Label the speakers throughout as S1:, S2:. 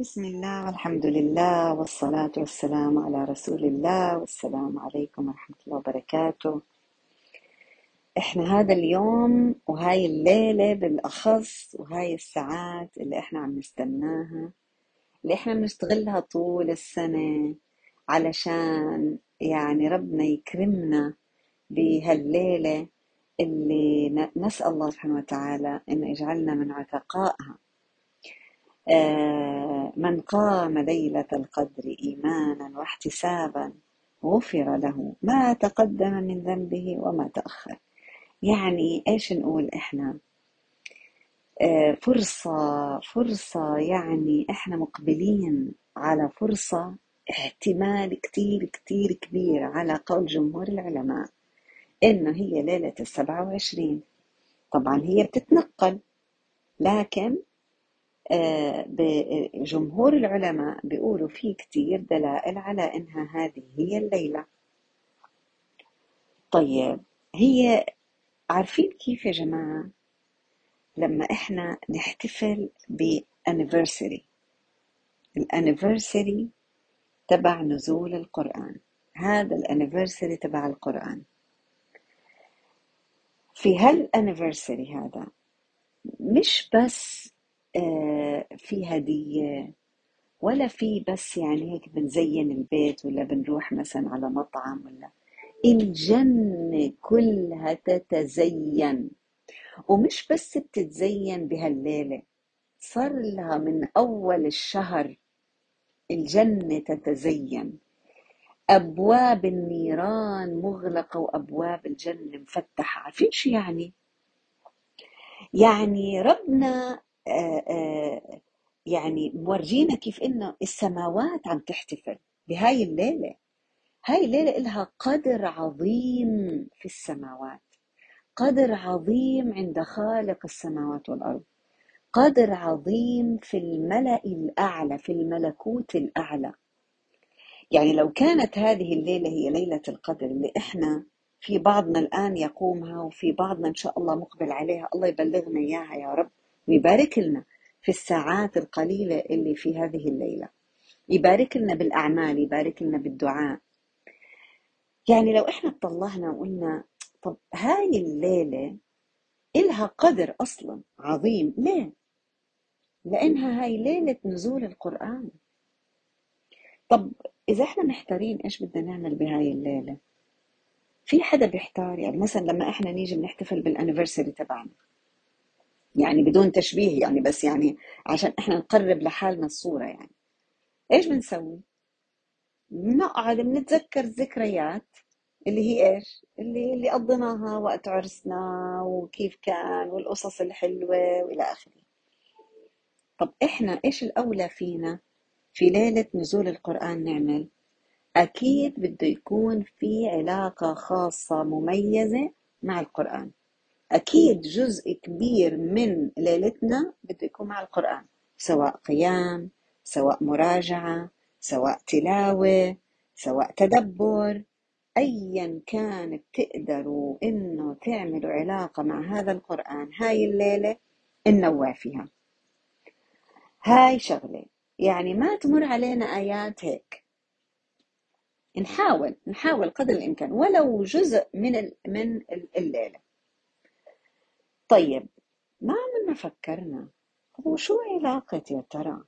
S1: بسم الله والحمد لله والصلاة والسلام على رسول الله والسلام عليكم ورحمة الله وبركاته. إحنا هذا اليوم وهاي الليلة بالأخص وهاي الساعات اللي إحنا عم نستناها اللي إحنا بنشتغلها طول السنة علشان يعني ربنا يكرمنا بهالليلة اللي نسأل الله سبحانه وتعالى أن يجعلنا من عتقائها. آه، من قام ليلة القدر إيمانا واحتسابا غفر له ما تقدم من ذنبه وما تأخر. يعني إيش نقول إحنا؟ آه، فرصة فرصة يعني إحنا مقبلين على فرصة احتمال كتير كتير كبير على قول جمهور العلماء إنه هي ليلة السبعة وعشرين. طبعا هي بتتنقل لكن جمهور العلماء بيقولوا في كتير دلائل على إنها هذه هي الليلة. طيب هي عارفين كيف يا جماعة؟ لما إحنا نحتفل بأنيفرساري. الأنيفرساري تبع نزول القرآن. هذا الأنيفرساري تبع القرآن. في هالأنيفرساري هذا مش بس آه، في هدية ولا في بس يعني هيك بنزين البيت ولا بنروح مثلا على مطعم ولا. الجنة كلها تتزين. ومش بس بتتزين بهالليلة صار لها من أول الشهر الجنة تتزين. أبواب النيران مغلقة وأبواب الجنة مفتحة. عارفين شو يعني؟ يعني ربنا يعني مورجينا كيف إنه السماوات عم تحتفل بهاي الليلة. هاي الليلة إلها قدر عظيم في السماوات. قدر عظيم عند خالق السماوات والأرض. قدر عظيم في الملأ الأعلى في الملكوت الأعلى. يعني لو كانت هذه الليلة هي ليلة القدر اللي إحنا في بعضنا الآن يقومها وفي بعضنا إن شاء الله مقبل عليها الله يبلغنا إياها يا رب. ويبارك لنا في الساعات القليلة اللي في هذه الليلة. يبارك لنا بالأعمال يبارك لنا بالدعاء. يعني لو إحنا اطلعنا وقلنا طب هاي الليلة إلها قدر أصلا عظيم. ليه؟ لأنها هاي ليلة نزول القرآن. طب إذا إحنا محتارين إيش بدنا نعمل بهاي الليلة؟ في حدا بيحتار؟ يعني مثلا لما إحنا نيجي بنحتفل بالانيفرساري تبعنا. يعني بدون تشبيه يعني بس يعني عشان إحنا نقرب لحالنا الصورة يعني إيش بنسوي؟ بنقعد بنتذكر الذكريات اللي هي إيش؟ اللي اللي قضيناها وقت عرسنا وكيف كان والقصص الحلوة وإلى آخره طب إحنا إيش الأولى فينا في ليلة نزول القرآن نعمل؟ أكيد بده يكون في علاقة خاصة مميزة مع القرآن أكيد جزء كبير من ليلتنا بده يكون مع القرآن سواء قيام سواء مراجعة سواء تلاوة سواء تدبر أيا كان بتقدروا إنه تعملوا علاقة مع هذا القرآن هاي الليلة ننوع فيها. هاي شغلة يعني ما تمر علينا آيات هيك. نحاول نحاول قدر الإمكان ولو جزء من من ال- الليلة. طيب ما عملنا فكرنا؟ هو شو علاقة يا ترى؟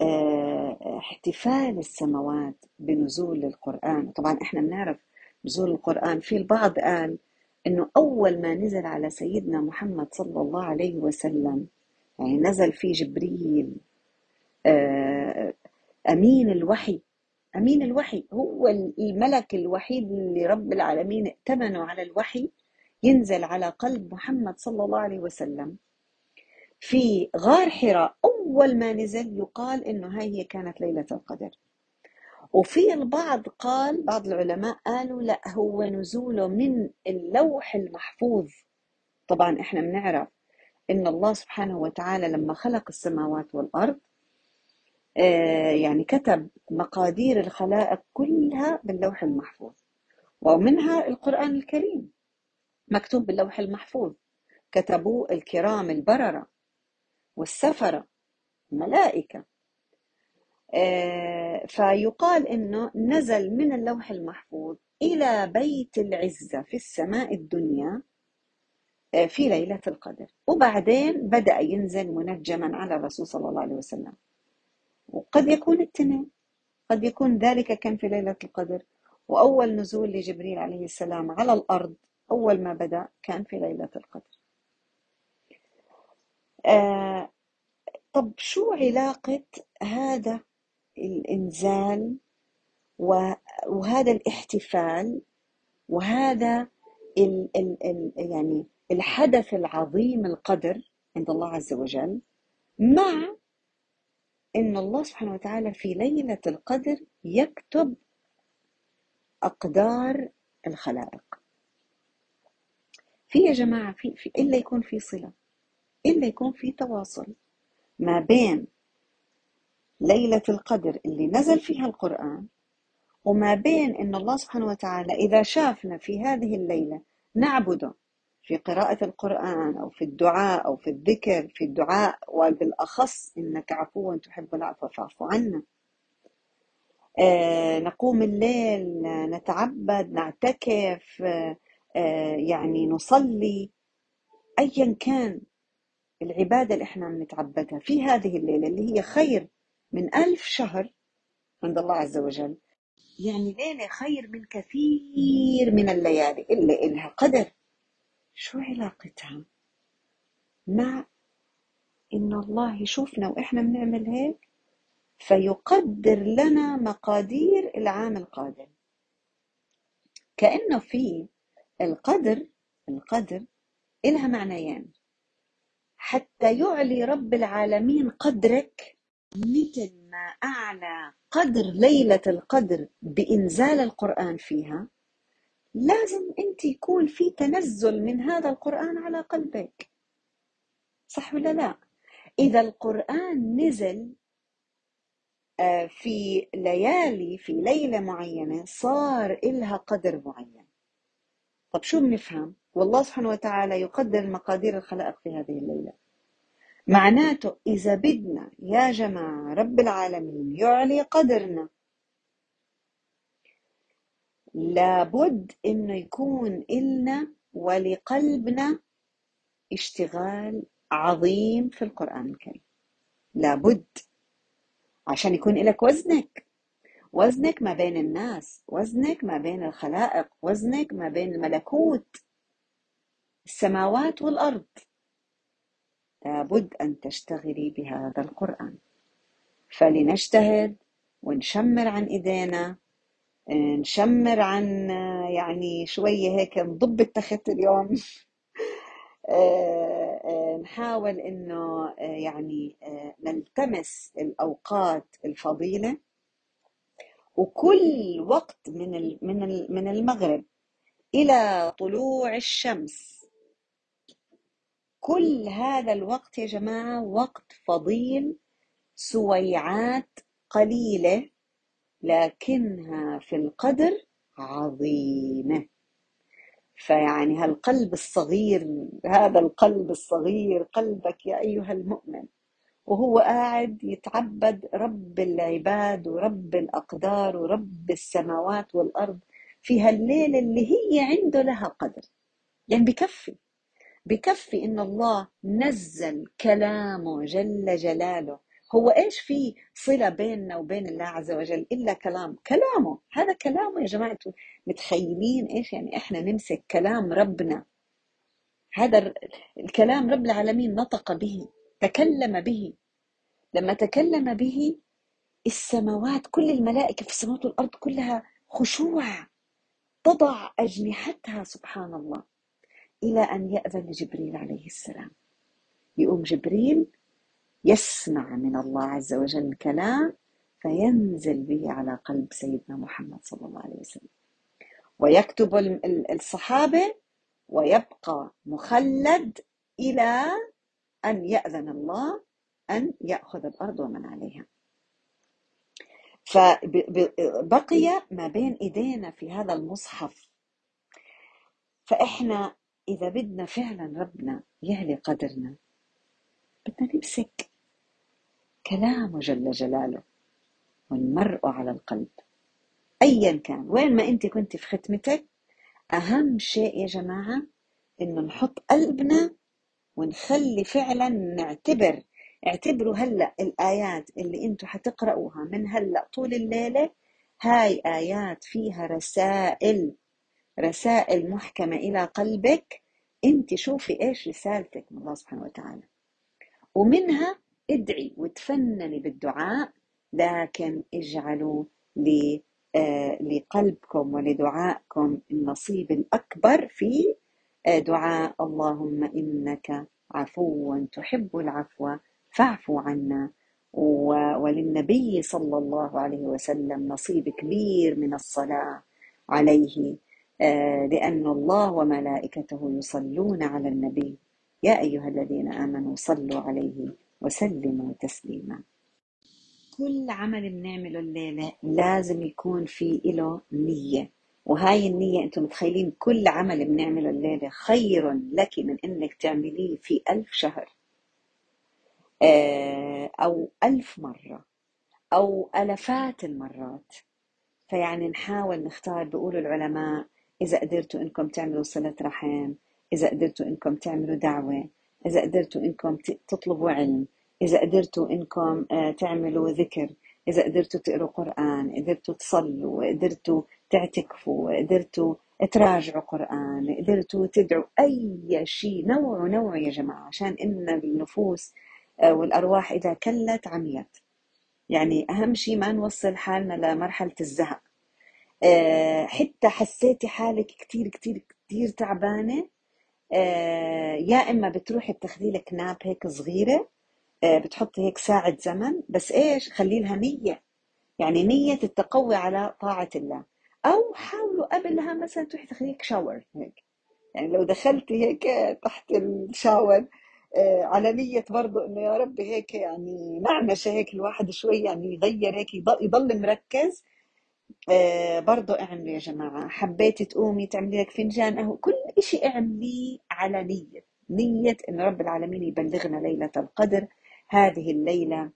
S1: آه، احتفال السماوات بنزول القرآن. طبعا إحنا بنعرف نزول القرآن. في البعض قال إنه أول ما نزل على سيدنا محمد صلى الله عليه وسلم يعني نزل فيه جبريل آه، أمين الوحي. أمين الوحي هو الملك الوحيد اللي رب العالمين ائتمنوا على الوحي. ينزل على قلب محمد صلى الله عليه وسلم. في غار حراء أول ما نزل يقال إنه هاي هي كانت ليلة القدر. وفي البعض قال بعض العلماء قالوا لا هو نزوله من اللوح المحفوظ. طبعا إحنا بنعرف إن الله سبحانه وتعالى لما خلق السماوات والأرض آه، يعني كتب مقادير الخلائق كلها باللوح المحفوظ ومنها القرآن الكريم. مكتوب باللوح المحفوظ. كتبوه الكرام البررة والسفرة الملائكة. آه، فيقال إنه نزل من اللوح المحفوظ إلى بيت العزة في السماء الدنيا آه، في ليلة القدر. وبعدين بدأ ينزل منجما على الرسول صلى الله عليه وسلم. وقد يكون التنين قد يكون ذلك كان في ليلة القدر. وأول نزول لجبريل عليه السلام على الأرض أول ما بدأ كان في ليلة القدر. آه طب شو علاقة هذا الإنزال وهذا الاحتفال وهذا ال ال ال يعني الحدث العظيم القدر عند الله عز وجل مع إن الله سبحانه وتعالى في ليلة القدر يكتب أقدار الخلائق. في يا جماعة في, في إلا يكون في صلة إلا يكون في تواصل ما بين ليلة القدر اللي نزل فيها القرآن وما بين أن الله سبحانه وتعالى إذا شافنا في هذه الليلة نعبده في قراءة القرآن أو في الدعاء أو في الذكر في الدعاء وبالأخص إنك عفو تحب العفو فاعف عنا. آه نقوم الليل نتعبد نعتكف آه يعني نصلي أيا كان العبادة اللي إحنا بنتعبدها في هذه الليلة اللي هي خير من ألف شهر عند الله عز وجل. يعني ليلة خير من كثير من الليالي إلا إلها قدر. شو علاقتها مع إن الله يشوفنا وإحنا بنعمل هيك؟ فيقدر لنا مقادير العام القادم. كأنه في القدر القدر إلها معنيين حتى يعلي رب العالمين قدرك مثل ما أعلى قدر ليلة القدر بإنزال القرآن فيها لازم أنت يكون في تنزل من هذا القرآن على قلبك. صح ولا لا؟ إذا القرآن نزل آه، في ليالي في ليلة معينة صار إلها قدر معين. طب شو بنفهم؟ والله سبحانه وتعالى يقدر مقادير الخلائق في هذه الليلة. معناته إذا بدنا يا جماعة رب العالمين يعلي قدرنا لابد إنه يكون إلنا ولقلبنا اشتغال عظيم في القرآن الكريم. لابد عشان يكون لك وزنك. وزنك ما بين الناس وزنك ما بين الخلائق وزنك ما بين الملكوت السماوات والأرض. لابد أن تشتغلي بهذا القرآن. فلنجتهد ونشمر عن إيدينا نشمر عن يعني شوية هيك نضب التخت اليوم. نحاول إنه يعني نلتمس الأوقات الفضيلة. وكل وقت من من من المغرب إلى طلوع الشمس. كل هذا الوقت يا جماعة وقت فضيل سويعات قليلة لكنها في القدر عظيمة. فيعني هالقلب الصغير هذا القلب الصغير قلبك يا أيها المؤمن. وهو قاعد يتعبد رب العباد ورب الأقدار ورب السماوات والأرض في هالليلة اللي هي عنده لها قدر. يعني بكفي بكفي إن الله نزل كلامه جل جلاله. هو إيش في صلة بيننا وبين الله عز وجل؟ إلا كلام. كلامه. هذا كلامه يا جماعة متخيلين إيش يعني إحنا نمسك كلام ربنا؟ هذا الكلام رب العالمين نطق به. تكلم به. لما تكلم به السماوات كل الملائكة في السماوات والأرض كلها خشوع تضع أجنحتها سبحان الله إلى أن يأذن جبريل عليه السلام. يقوم جبريل يسمع من الله عز وجل الكلام فينزل به على قلب سيدنا محمد صلى الله عليه وسلم. ويكتب الصحابة ويبقى مخلد إلى أن يأذن الله أن يأخذ الأرض ومن عليها. فبقي ما بين إيدينا في هذا المصحف. فإحنا إذا بدنا فعلا ربنا يهلي قدرنا بدنا نمسك كلامه جل جلاله والمرء على القلب. أيا كان وين ما أنت كنت في ختمتك أهم شيء يا جماعة إنه نحط قلبنا ونخلي فعلا نعتبر اعتبروا هلأ الآيات اللي أنتم حتقرأوها من هلأ طول الليلة هاي آيات فيها رسائل رسائل محكمة إلى قلبك. أنت شوفي إيش رسالتك من الله سبحانه وتعالى. ومنها ادعي وتفنني بالدعاء لكن اجعلوا آه، لقلبكم ولدعائكم النصيب الأكبر في دعاء. اللهم إنك عفو تحب العفو فاعف عنا. وللنبي صلى الله عليه وسلم نصيب كبير من الصلاة عليه آه، لأن الله وملائكته يصلون على النبي. يا أيها الذين آمنوا صلوا عليه وسلموا تسليما. كل عمل بنعمله الليلة لازم يكون في له نية. وهاي النية أنتم متخيلين كل عمل بنعمله الليلة خير لك من إنك تعمليه في ألف شهر. آه، أو ألف مرة أو ألفات المرات. فيعني نحاول نختار بيقولوا العلماء إذا قدرتوا إنكم تعملوا صلة رحم إذا قدرتوا إنكم تعملوا دعوة إذا قدرتوا إنكم تطلبوا علم إذا قدرتوا إنكم آه، تعملوا ذكر إذا قدرتوا تقروا قرآن قدرتوا تصلوا قدرتوا تعتكفوا قدرتوا تراجعوا قرآن قدرتوا تدعوا أي شيء نوعوا نوعوا يا جماعة عشان إن النفوس آه، والأرواح إذا كلت عميت. يعني أهم شيء ما نوصل حالنا لمرحلة الزهق. آه، حتى حسيتي حالك كتير كتير كتير تعبانة. يا إما بتروحي بتاخذي لك ناب هيك صغيرة آه، بتحطي هيك ساعة زمن بس إيش؟ خلي لها نية. يعني نية التقوي على طاعة الله. أو حاولوا قبلها مثلا تروحي تاخذي لك شاور هيك يعني لو دخلتي هيك تحت الشاور آه، على نية برضه إنه يا رب هيك يعني نعنشة هيك الواحد شوي يعني يغير هيك يضل مركز. آه، برضه أعملوا يا جماعة حبيتي تقومي تعملي لك فنجان قهوة كل إشي اعمليه على نية. نية إن رب العالمين يبلغنا ليلة القدر هذه الليلة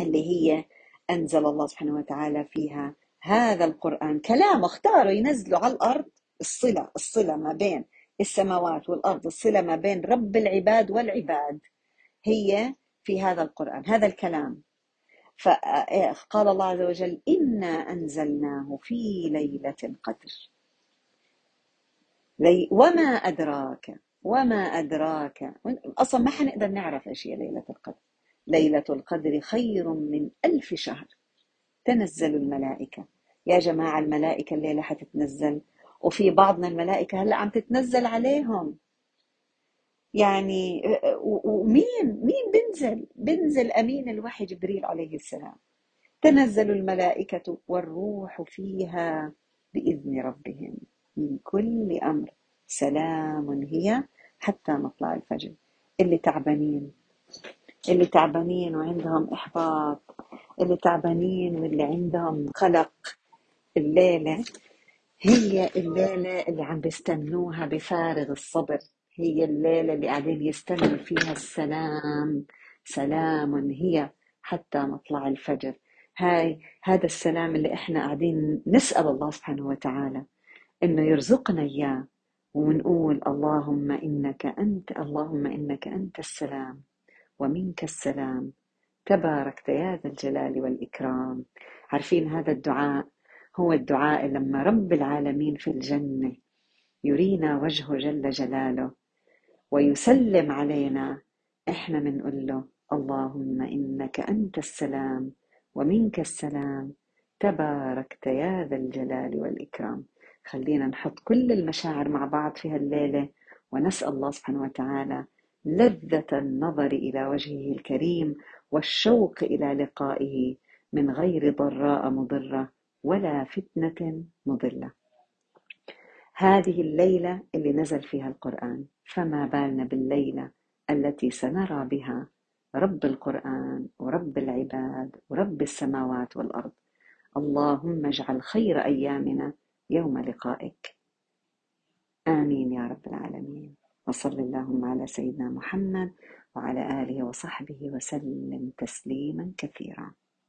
S1: اللي هي أنزل الله سبحانه وتعالى فيها هذا القرآن كلام اختاروا ينزلوا على الأرض الصلة الصلة ما بين السماوات والأرض الصلة ما بين رب العباد والعباد. هي في هذا القرآن هذا الكلام. فقال الله عز وجل إنا أنزلناه في ليلة القدر. وما أدراك وما أدراك. أصلا ما حنقدر نعرف إيش هي ليلة القدر. ليلة القدر خير من ألف شهر. تنزل الملائكة. يا جماعة الملائكة الليلة حتتنزل. وفي بعضنا الملائكة هلأ عم تتنزل عليهم. يعني ومين مين بنزل؟ بنزل أمين الوحي جبريل عليه السلام. تنزل الملائكة والروح فيها بإذن ربهم. من كل أمر سلام هي حتى مطلع الفجر. اللي تعبانين. اللي تعبانين وعندهم إحباط. اللي تعبانين واللي عندهم قلق. الليلة هي الليلة اللي عم بيستنوها بفارغ الصبر. هي الليلة اللي قاعدين يستنوا فيها السلام. سلام هي حتى مطلع الفجر. هاي هذا السلام اللي إحنا قاعدين نسأل الله سبحانه وتعالى إنه يرزقنا إياه ونقول اللهم إنك أنت اللهم إنك أنت السلام ومنك السلام. تباركت يا ذا الجلال والإكرام. عارفين هذا الدعاء؟ هو الدعاء لما رب العالمين في الجنة يرينا وجهه جل جلاله ويسلم علينا. إحنا بنقول له اللهم إنك أنت السلام ومنك السلام. تباركت يا ذا الجلال والإكرام. خلينا نحط كل المشاعر مع بعض في هالليلة ونسأل الله سبحانه وتعالى لذة النظر إلى وجهه الكريم والشوق إلى لقائه من غير ضراء مضرة ولا فتنة مضلة. هذه الليلة اللي نزل فيها القرآن فما بالنا بالليلة التي سنرى بها رب القرآن ورب العباد ورب السماوات والأرض. اللهم اجعل خير أيامنا يوم لقائك. آمين يا رب العالمين. وصل اللهم على سيدنا محمد وعلى آله وصحبه وسلم تسليما كثيرا.